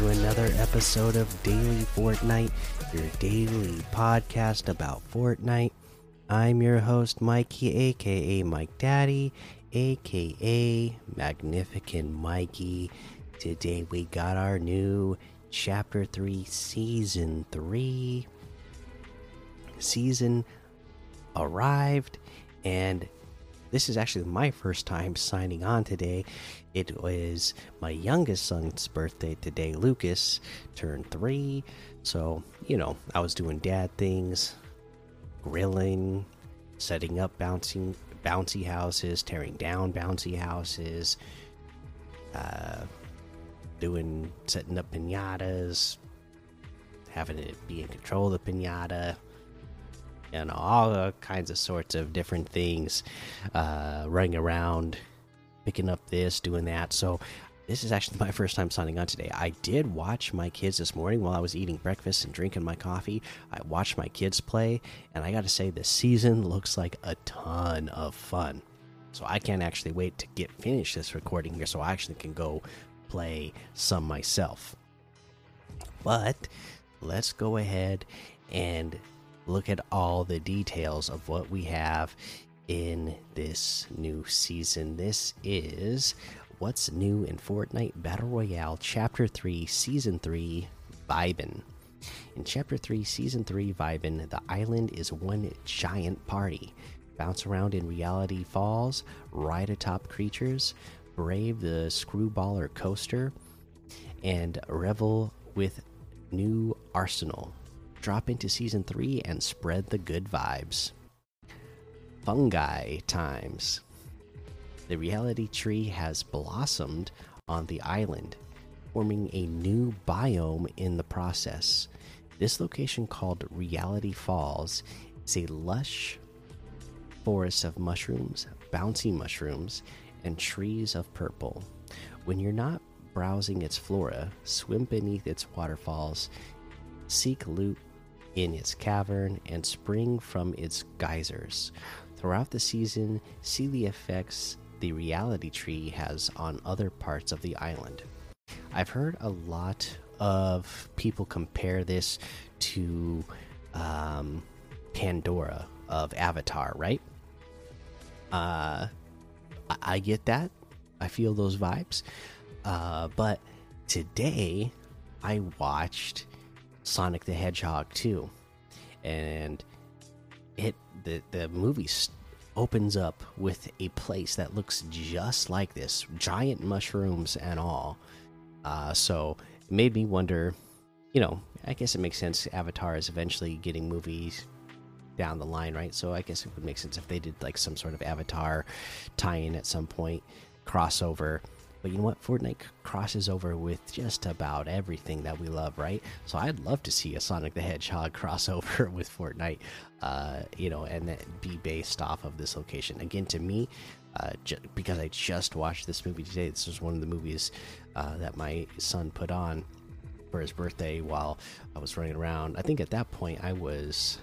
to another episode of Daily Fortnite, your daily podcast about Fortnite. I'm your host, Mikey, aka Mike Daddy, aka Magnificent Mikey. Today we got our new Chapter 3 Season 3 season arrived, and this is actually my first time signing on today. It was my youngest son's birthday today. Lucas turned three. So, you know, I was doing dad things, grilling, setting up bouncing bouncy houses, tearing down bouncy houses, uh, doing setting up pinatas, having it be in control of the pinata, know all kinds of sorts of different things uh running around picking up this doing that. So this is actually my first time signing on today. I did watch my kids this morning while i was eating breakfast and drinking my coffee. I watched my kids play and i gotta say the season looks like a ton of fun. So i can't actually wait to get finished this recording here so i actually can go play some myself. But let's go ahead and look at all the details of what we have in this new season. This is What's New in Fortnite Battle Royale Chapter 3, Season 3, Vibin. In Chapter 3, Season 3, Vibin, the island is one giant party. Bounce around in Reality Falls, ride atop creatures, brave the Screwballer coaster, and revel with new Arsenal drop into season 3 and spread the good vibes. Fungi times. The reality tree has blossomed on the island, forming a new biome in the process. This location, called Reality Falls, is a lush forest of mushrooms, bouncy mushrooms, and trees of purple. When you're not browsing its flora, swim beneath its waterfalls, seek loot in its cavern and spring from its geysers. Throughout the season, see the effects the reality tree has on other parts of the island. I've heard a lot of people compare this to um, Pandora of Avatar, right? Uh, I, I get that. I feel those vibes. Uh, but today, I watched Sonic the Hedgehog 2. And it the the movie opens up with a place that looks just like this, giant mushrooms and all. Uh, so it made me wonder, you know, I guess it makes sense. Avatar is eventually getting movies down the line, right? So I guess it would make sense if they did like some sort of Avatar tie-in at some point, crossover but you know what? Fortnite crosses over with just about everything that we love, right? So I'd love to see a Sonic the Hedgehog crossover with Fortnite, uh, you know, and be based off of this location. Again, to me, uh, because I just watched this movie today, this was one of the movies uh, that my son put on for his birthday while I was running around. I think at that point I was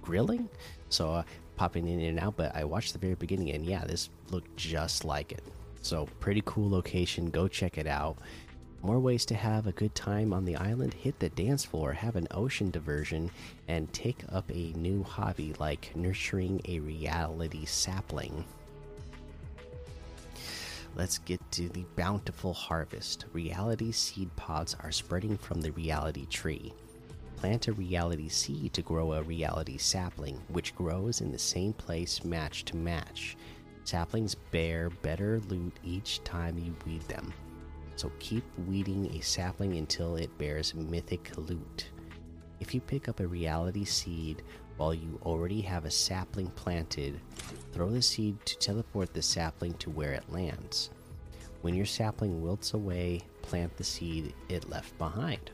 grilling, so uh, popping in and out, but I watched the very beginning, and yeah, this looked just like it. So, pretty cool location. Go check it out. More ways to have a good time on the island hit the dance floor, have an ocean diversion, and take up a new hobby like nurturing a reality sapling. Let's get to the bountiful harvest. Reality seed pods are spreading from the reality tree. Plant a reality seed to grow a reality sapling, which grows in the same place match to match. Saplings bear better loot each time you weed them. So keep weeding a sapling until it bears mythic loot. If you pick up a reality seed while you already have a sapling planted, throw the seed to teleport the sapling to where it lands. When your sapling wilts away, plant the seed it left behind.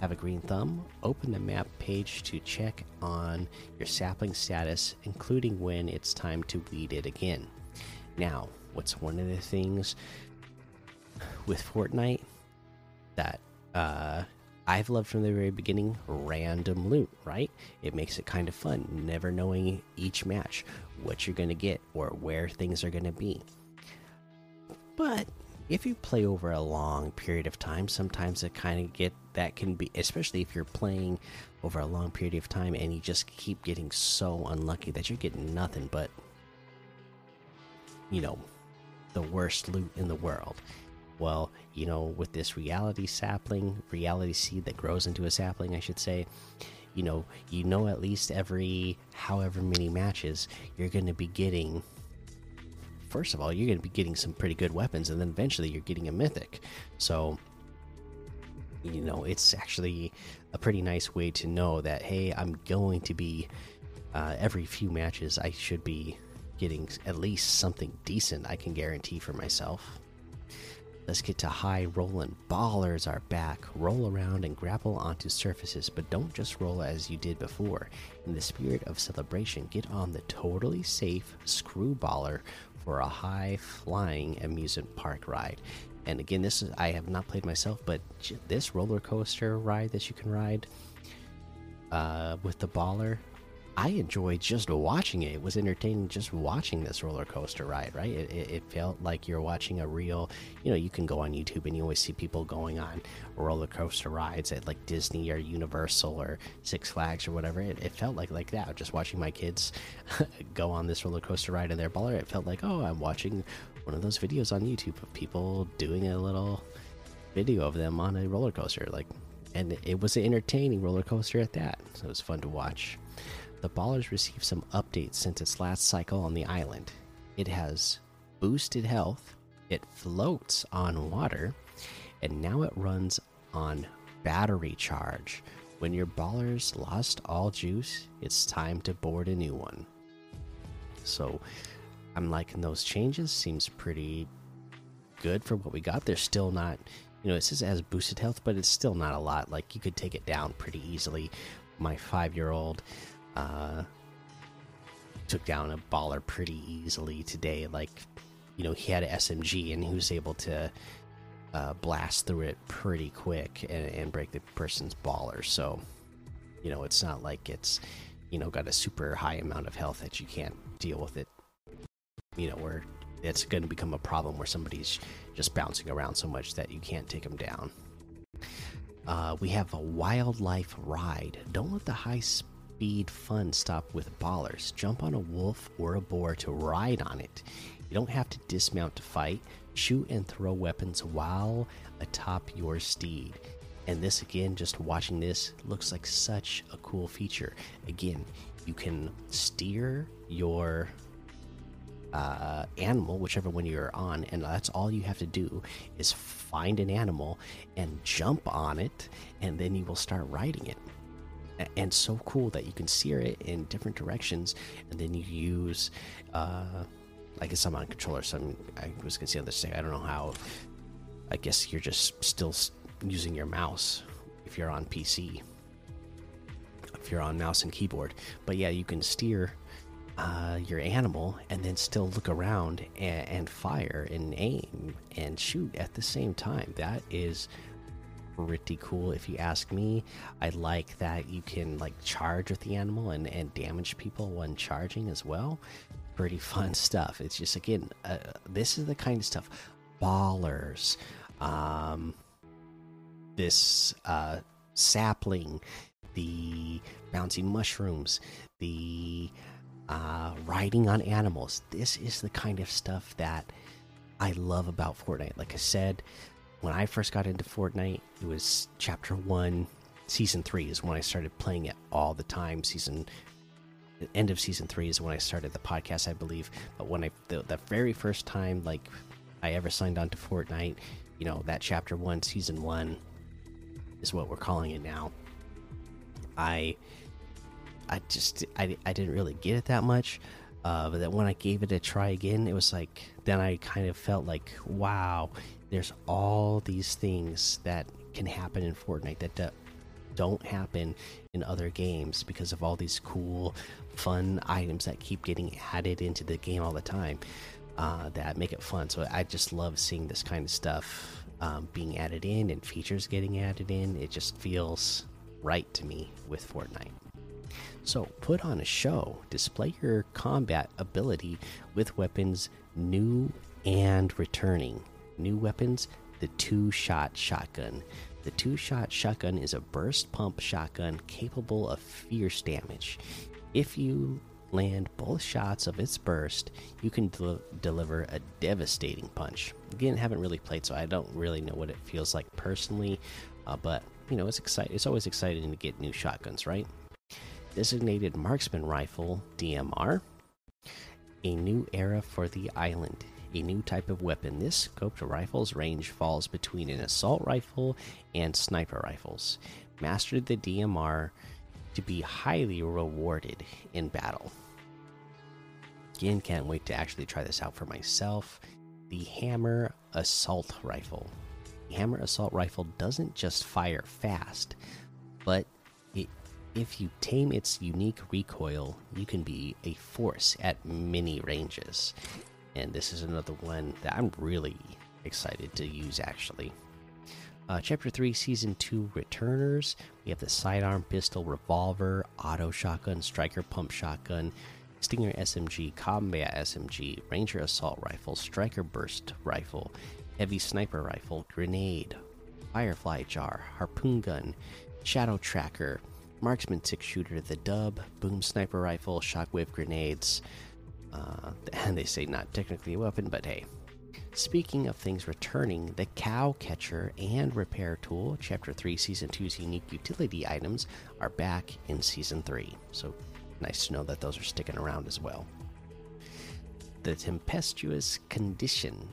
Have a green thumb? Open the map page to check on your sapling status, including when it's time to weed it again. Now, what's one of the things with Fortnite that uh, I've loved from the very beginning? Random loot, right? It makes it kind of fun, never knowing each match what you're going to get or where things are going to be. But if you play over a long period of time, sometimes it kind of get that can be, especially if you're playing over a long period of time and you just keep getting so unlucky that you're getting nothing but, you know, the worst loot in the world. Well, you know, with this reality sapling, reality seed that grows into a sapling, I should say, you know, you know, at least every however many matches, you're going to be getting first of all, you're going to be getting some pretty good weapons, and then eventually you're getting a mythic. So, you know, it's actually a pretty nice way to know that, hey, I'm going to be, uh, every few matches, I should be getting at least something decent I can guarantee for myself. Let's get to high rolling. Ballers are back. Roll around and grapple onto surfaces, but don't just roll as you did before. In the spirit of celebration, get on the totally safe Screw Baller for a high flying amusement park ride. And again, this is I have not played myself, but this roller coaster ride that you can ride uh, with the baller I enjoyed just watching it. It was entertaining just watching this roller coaster ride, right? It, it, it, felt like you're watching a real, you know, you can go on YouTube and you always see people going on roller coaster rides at like Disney or Universal or Six Flags or whatever. It, it felt like like that. Just watching my kids go on this roller coaster ride in their baller, it felt like, oh, I'm watching one of those videos on YouTube of people doing a little video of them on a roller coaster. Like, and it was an entertaining roller coaster at that. So it was fun to watch the Ballers received some updates since its last cycle on the island. It has boosted health, it floats on water, and now it runs on battery charge. When your ballers lost all juice, it's time to board a new one. So I'm liking those changes. Seems pretty good for what we got. They're still not, you know, it says it has boosted health, but it's still not a lot. Like you could take it down pretty easily. My five year old uh, took down a baller pretty easily today. Like, you know, he had an SMG and he was able to uh, blast through it pretty quick and, and break the person's baller. So, you know, it's not like it's, you know, got a super high amount of health that you can't deal with it. You know, where it's going to become a problem where somebody's just bouncing around so much that you can't take them down. Uh, we have a wildlife ride. Don't let the high speed fun stop with ballers. Jump on a wolf or a boar to ride on it. You don't have to dismount to fight. Shoot and throw weapons while atop your steed. And this again, just watching this looks like such a cool feature. Again, you can steer your uh, animal, whichever one you're on, and that's all you have to do is find an animal and jump on it, and then you will start riding it and so cool that you can steer it in different directions, and then you use, uh, I guess I'm on controller, so I'm, I was gonna say on this thing. I don't know how. I guess you're just still using your mouse if you're on PC. If you're on mouse and keyboard, but yeah, you can steer uh, your animal and then still look around and, and, fire and aim and shoot at the same time. That is pretty cool if you ask me. I like that you can like charge with the animal and, and damage people when charging as well. Pretty fun stuff. It's just again, uh, this is the kind of stuff. Ballers, um, this uh, sapling, the bouncy mushrooms, the uh, riding on animals. This is the kind of stuff that I love about Fortnite. Like I said, when I first got into Fortnite, it was chapter one, season three is when I started playing it all the time. Season end of season three is when I started the podcast, I believe. But when I the, the very first time like I ever signed on to Fortnite, you know that chapter one, season one is what we're calling it now. I I just I I didn't really get it that much. Uh, but then when I gave it a try again, it was like then I kind of felt like, wow, there's all these things that can happen in Fortnite that don't happen in other games because of all these cool, fun items that keep getting added into the game all the time uh, that make it fun. So I just love seeing this kind of stuff um, being added in and features getting added in. It just feels right to me with Fortnite. So put on a show, display your combat ability with weapons new and returning. New weapons the two shot shotgun. The two shot shotgun is a burst pump shotgun capable of fierce damage. If you land both shots of its burst, you can del deliver a devastating punch. Again, haven't really played, so I don't really know what it feels like personally, uh, but you know, it's exciting. It's always exciting to get new shotguns, right? Designated Marksman Rifle DMR. A new era for the island. A new type of weapon. This scoped rifle's range falls between an assault rifle and sniper rifles. Master the DMR to be highly rewarded in battle. Again, can't wait to actually try this out for myself. The Hammer Assault Rifle. The Hammer Assault Rifle doesn't just fire fast, but it, if you tame its unique recoil, you can be a force at many ranges. And this is another one that I'm really excited to use actually. Uh, chapter 3, Season 2 Returners. We have the sidearm pistol, revolver, auto shotgun, striker pump shotgun, Stinger SMG, Combat SMG, Ranger Assault Rifle, Striker Burst Rifle, Heavy Sniper Rifle, Grenade, Firefly Jar, Harpoon Gun, Shadow Tracker, Marksman Six Shooter, the Dub, Boom Sniper Rifle, Shockwave Grenades. Uh, and they say not technically a weapon, but hey, Speaking of things returning, the Cow Catcher and Repair Tool, Chapter 3, Season 2's unique utility items, are back in Season 3. So nice to know that those are sticking around as well. The Tempestuous Condition.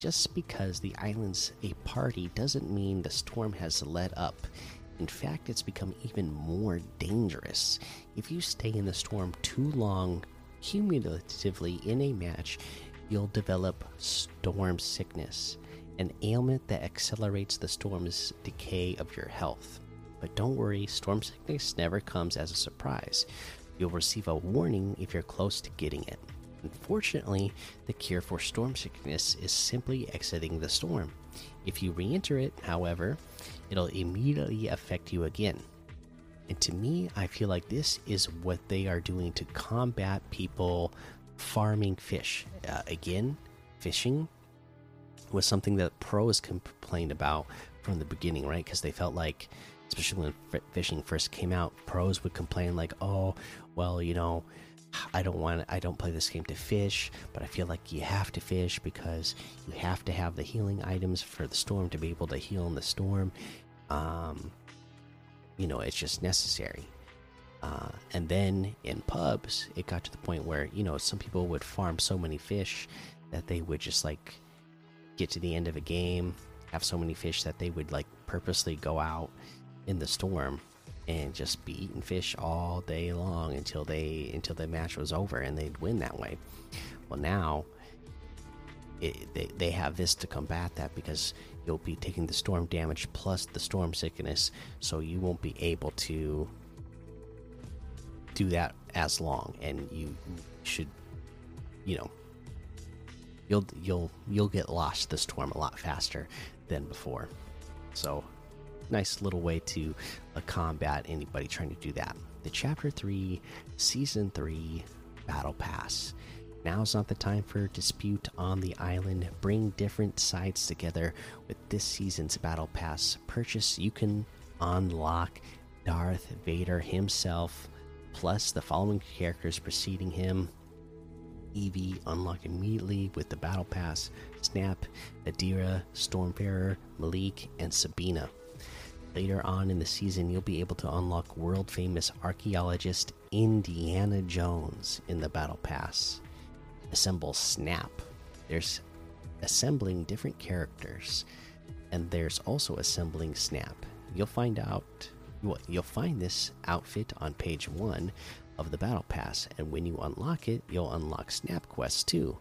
Just because the island's a party doesn't mean the storm has let up. In fact, it's become even more dangerous. If you stay in the storm too long, cumulatively in a match, you'll develop storm sickness, an ailment that accelerates the storm's decay of your health. But don't worry, storm sickness never comes as a surprise. You'll receive a warning if you're close to getting it. Unfortunately, the cure for storm sickness is simply exiting the storm. If you re enter it, however, it'll immediately affect you again. And to me, I feel like this is what they are doing to combat people farming fish. Uh, again, fishing was something that pros complained about from the beginning, right? Because they felt like, especially when fishing first came out, pros would complain like, "Oh, well, you know, I don't want, I don't play this game to fish, but I feel like you have to fish because you have to have the healing items for the storm to be able to heal in the storm." Um, you know, it's just necessary. Uh, and then in pubs, it got to the point where you know some people would farm so many fish that they would just like get to the end of a game, have so many fish that they would like purposely go out in the storm and just be eating fish all day long until they until the match was over and they'd win that way. Well, now it, they they have this to combat that because you'll be taking the storm damage plus the storm sickness, so you won't be able to do that as long, and you should, you know, you'll you'll you'll get lost the storm a lot faster than before. So, nice little way to uh, combat anybody trying to do that. The chapter three, season three, battle pass. Now's not the time for dispute on the island. Bring different sides together with this season's battle pass. Purchase, you can unlock Darth Vader himself plus the following characters preceding him Evie unlock immediately with the Battle Pass, Snap, Adira, Stormfarer, Malik, and Sabina. Later on in the season, you'll be able to unlock world famous archaeologist Indiana Jones in the Battle Pass. Assemble Snap. There's assembling different characters, and there's also assembling Snap. You'll find out You'll find this outfit on page 1 of the Battle Pass, and when you unlock it, you'll unlock Snap Quests too.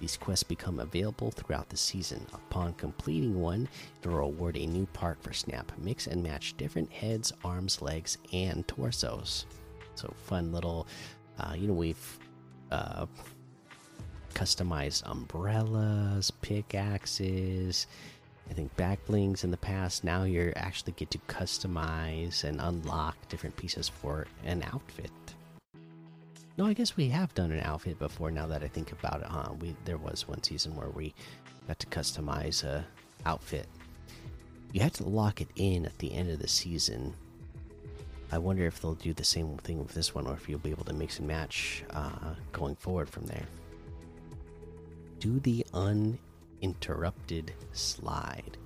These quests become available throughout the season. Upon completing one, it will award a new part for Snap. Mix and match different heads, arms, legs, and torsos. So, fun little, uh, you know, we've uh, customized umbrellas, pickaxes, I think back blings in the past. Now you actually get to customize and unlock different pieces for an outfit. No, I guess we have done an outfit before. Now that I think about it, huh? We there was one season where we got to customize a outfit. You had to lock it in at the end of the season. I wonder if they'll do the same thing with this one, or if you'll be able to mix and match uh, going forward from there. Do the uninterrupted slide.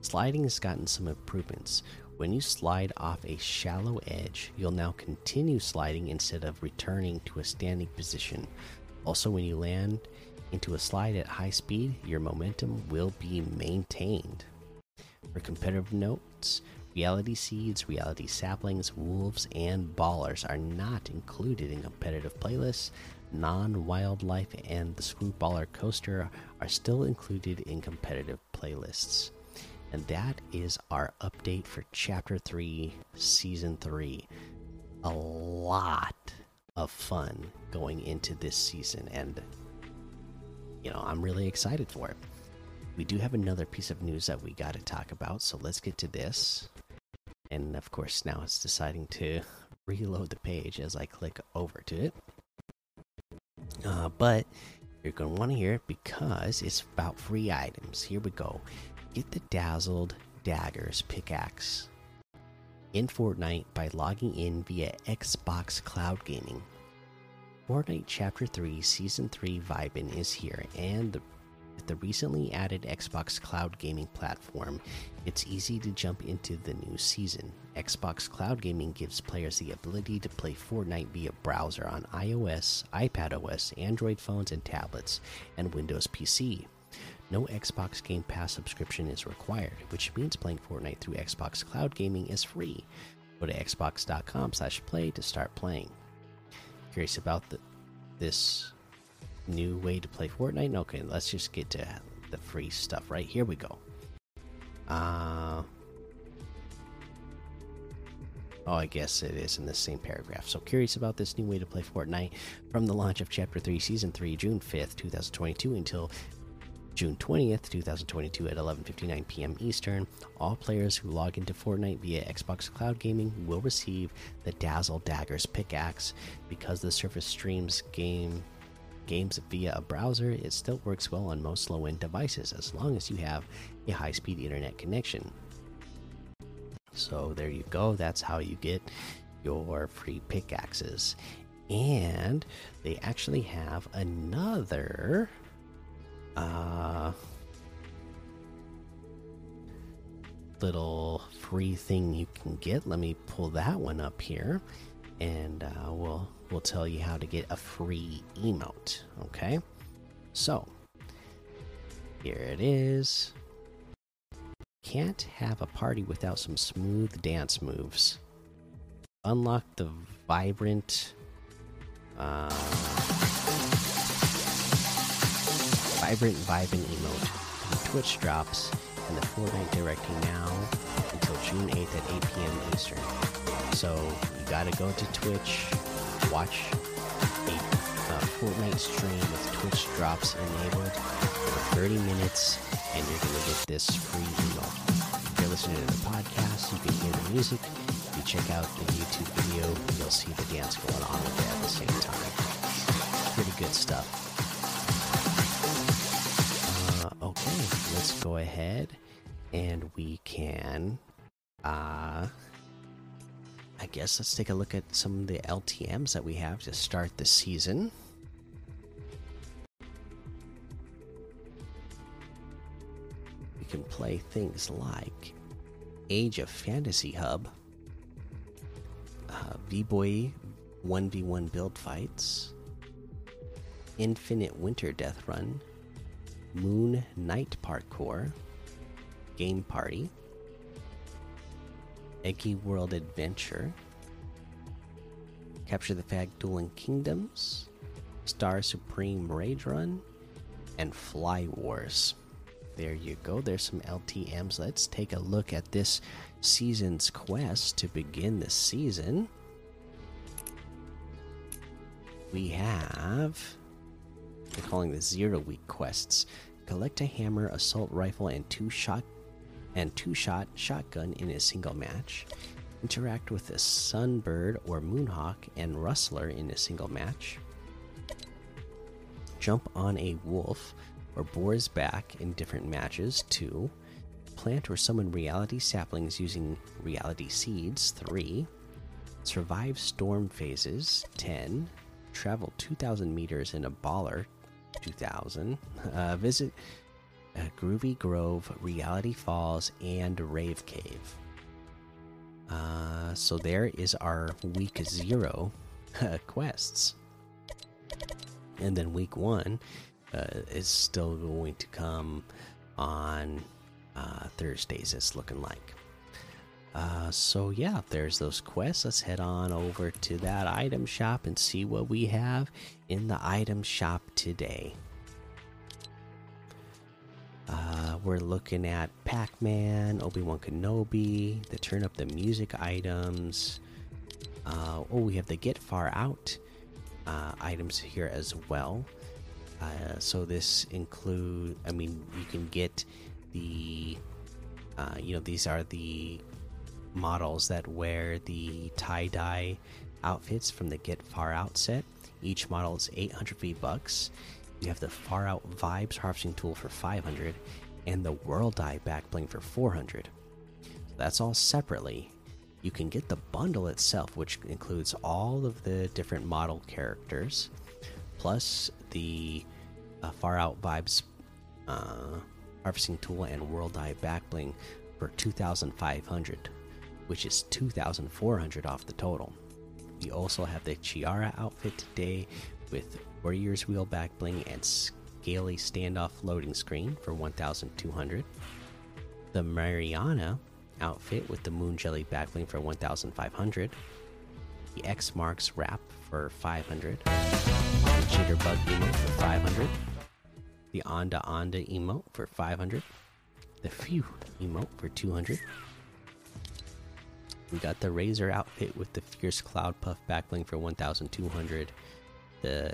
Sliding has gotten some improvements. When you slide off a shallow edge, you'll now continue sliding instead of returning to a standing position. Also, when you land into a slide at high speed, your momentum will be maintained. For competitive notes, reality seeds, reality saplings, wolves, and ballers are not included in competitive playlists. Non wildlife and the Screw Baller Coaster are still included in competitive playlists. And that is our update for Chapter 3, Season 3. A lot of fun going into this season, and you know, I'm really excited for it. We do have another piece of news that we got to talk about, so let's get to this. And of course, now it's deciding to reload the page as I click over to it. Uh, but you're going to want to hear it because it's about free items. Here we go. Get the Dazzled Daggers pickaxe in Fortnite by logging in via Xbox Cloud Gaming. Fortnite Chapter 3 Season 3 Vibin is here, and the, with the recently added Xbox Cloud Gaming platform, it's easy to jump into the new season. Xbox Cloud Gaming gives players the ability to play Fortnite via browser on iOS, iPadOS, Android phones and tablets, and Windows PC. No Xbox Game Pass subscription is required, which means playing Fortnite through Xbox Cloud Gaming is free. Go to xbox.com/play to start playing. Curious about the, this new way to play Fortnite? Okay, let's just get to the free stuff. Right here we go. Uh Oh, I guess it is in the same paragraph. So, curious about this new way to play Fortnite from the launch of Chapter 3, Season 3, June 5th, 2022, until June 20th, 2022 at 11:59 p.m. Eastern. All players who log into Fortnite via Xbox Cloud Gaming will receive the Dazzle Daggers pickaxe. Because the Surface streams game games via a browser, it still works well on most low-end devices as long as you have a high-speed internet connection. So there you go. That's how you get your free pickaxes. And they actually have another uh, little free thing you can get. Let me pull that one up here, and uh, we'll we'll tell you how to get a free emote. Okay, so here it is. Can't have a party without some smooth dance moves. Unlock the vibrant. Uh, vibrant vibin emote from Twitch drops and the Fortnite Directory now until June 8th at 8 p.m. Eastern. So you gotta go to Twitch, watch a uh, Fortnite stream with Twitch drops enabled for 30 minutes, and you're gonna get this free emote. If you're listening to the podcast, you can hear the music. If you check out the YouTube video, you'll see the dance going on with it at the same time. Pretty good stuff. Okay, let's go ahead and we can uh I guess let's take a look at some of the LTMs that we have to start the season. We can play things like Age of Fantasy Hub, uh, V-Boy 1v1 build fights, Infinite Winter Death Run, Moon Knight Parkour, Game Party, Eggy World Adventure, Capture the Flag Dueling Kingdoms, Star Supreme Rage Run, and Fly Wars. There you go. There's some LTMs. Let's take a look at this season's quest to begin the season. We have they're calling the zero week quests. Collect a hammer, assault rifle, and two shot and two shot shotgun in a single match. Interact with a sunbird or moonhawk and rustler in a single match. Jump on a wolf or Boar's Back in different matches. 2. Plant or summon reality saplings using reality seeds. 3. Survive storm phases. 10. Travel 2,000 meters in a baller. 2,000. Uh, visit Groovy Grove, Reality Falls, and Rave Cave. Uh, so there is our week zero quests. And then week one uh, is still going to come on uh, Thursdays, it's looking like. Uh, so yeah, there's those quests. Let's head on over to that item shop and see what we have in the item shop today. We're looking at Pac Man, Obi Wan Kenobi, the turn up the music items. Uh, oh, we have the Get Far Out uh, items here as well. Uh, so this include, I mean, you can get the, uh, you know, these are the models that wear the tie dye outfits from the Get Far Out set. Each model is 800 V bucks. You have the Far Out Vibes harvesting tool for 500 and the World Eye back bling for 400. So that's all separately. You can get the bundle itself, which includes all of the different model characters, plus the uh, Far Out Vibes uh, harvesting tool and World Eye Backbling for 2,500, which is 2,400 off the total. We also have the Chiara outfit today with Warrior's Wheel Backbling and Scaly standoff loading screen for 1,200. The Mariana outfit with the Moon Jelly back bling for 1,500. The X Marks wrap for 500. The Jitterbug emote for 500. The Onda Onda emote for 500. The Phew emote for 200. We got the Razor outfit with the Fierce Cloud Puff backbling for 1,200. The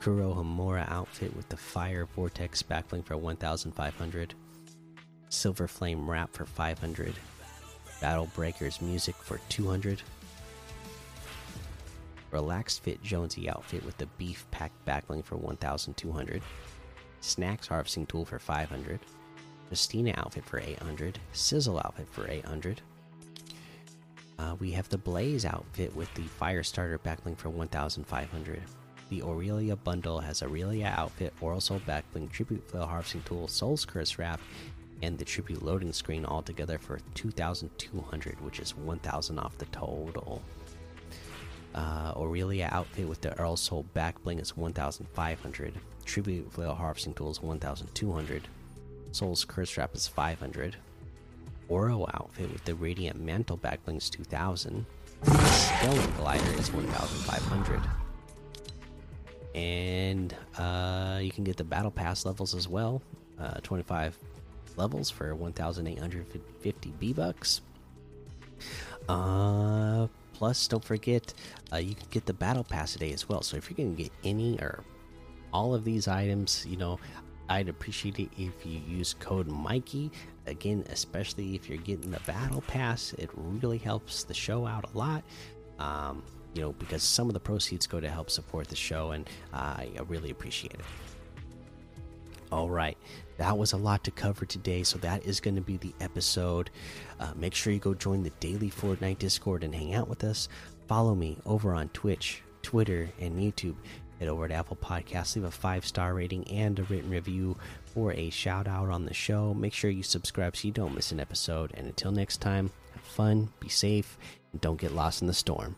Kurohomura outfit with the Fire Vortex backbling for 1,500. Silver Flame wrap for 500. Battle Breakers music for 200. Relaxed Fit Jonesy outfit with the Beef Pack backbling for 1,200. Snacks harvesting tool for 500. Justina outfit for 800. Sizzle outfit for 800. Uh, we have the Blaze outfit with the Fire Starter backbling for 1,500. The Aurelia bundle has Aurelia outfit, Oral Soul backbling, Tribute Flail harvesting tool, Soul's Curse wrap, and the Tribute loading screen all together for 2,200, which is 1,000 off the total. Uh, Aurelia outfit with the Earl Soul back bling is 1,500. Tribute Flail harvesting tool is 1,200. Soul's Curse wrap is 500. Oro outfit with the Radiant Mantle back bling is 2,000. Stellar Glider is 1,500 and uh, you can get the battle pass levels as well uh, 25 levels for 1850 V bucks uh, plus don't forget uh, you can get the battle pass today as well. So if you're gonna get any or all of these items you know i'd appreciate it if you use code mikey. Again especially if you're getting the battle pass it really helps the show out a lot. Um, you know, because some of the proceeds go to help support the show, and I really appreciate it. All right, that was a lot to cover today, so that is going to be the episode. Uh, make sure you go join the daily Fortnite Discord and hang out with us. Follow me over on Twitch, Twitter, and YouTube. Head over to Apple Podcasts, leave a five star rating and a written review for a shout out on the show. Make sure you subscribe so you don't miss an episode. And until next time, have fun, be safe, and don't get lost in the storm.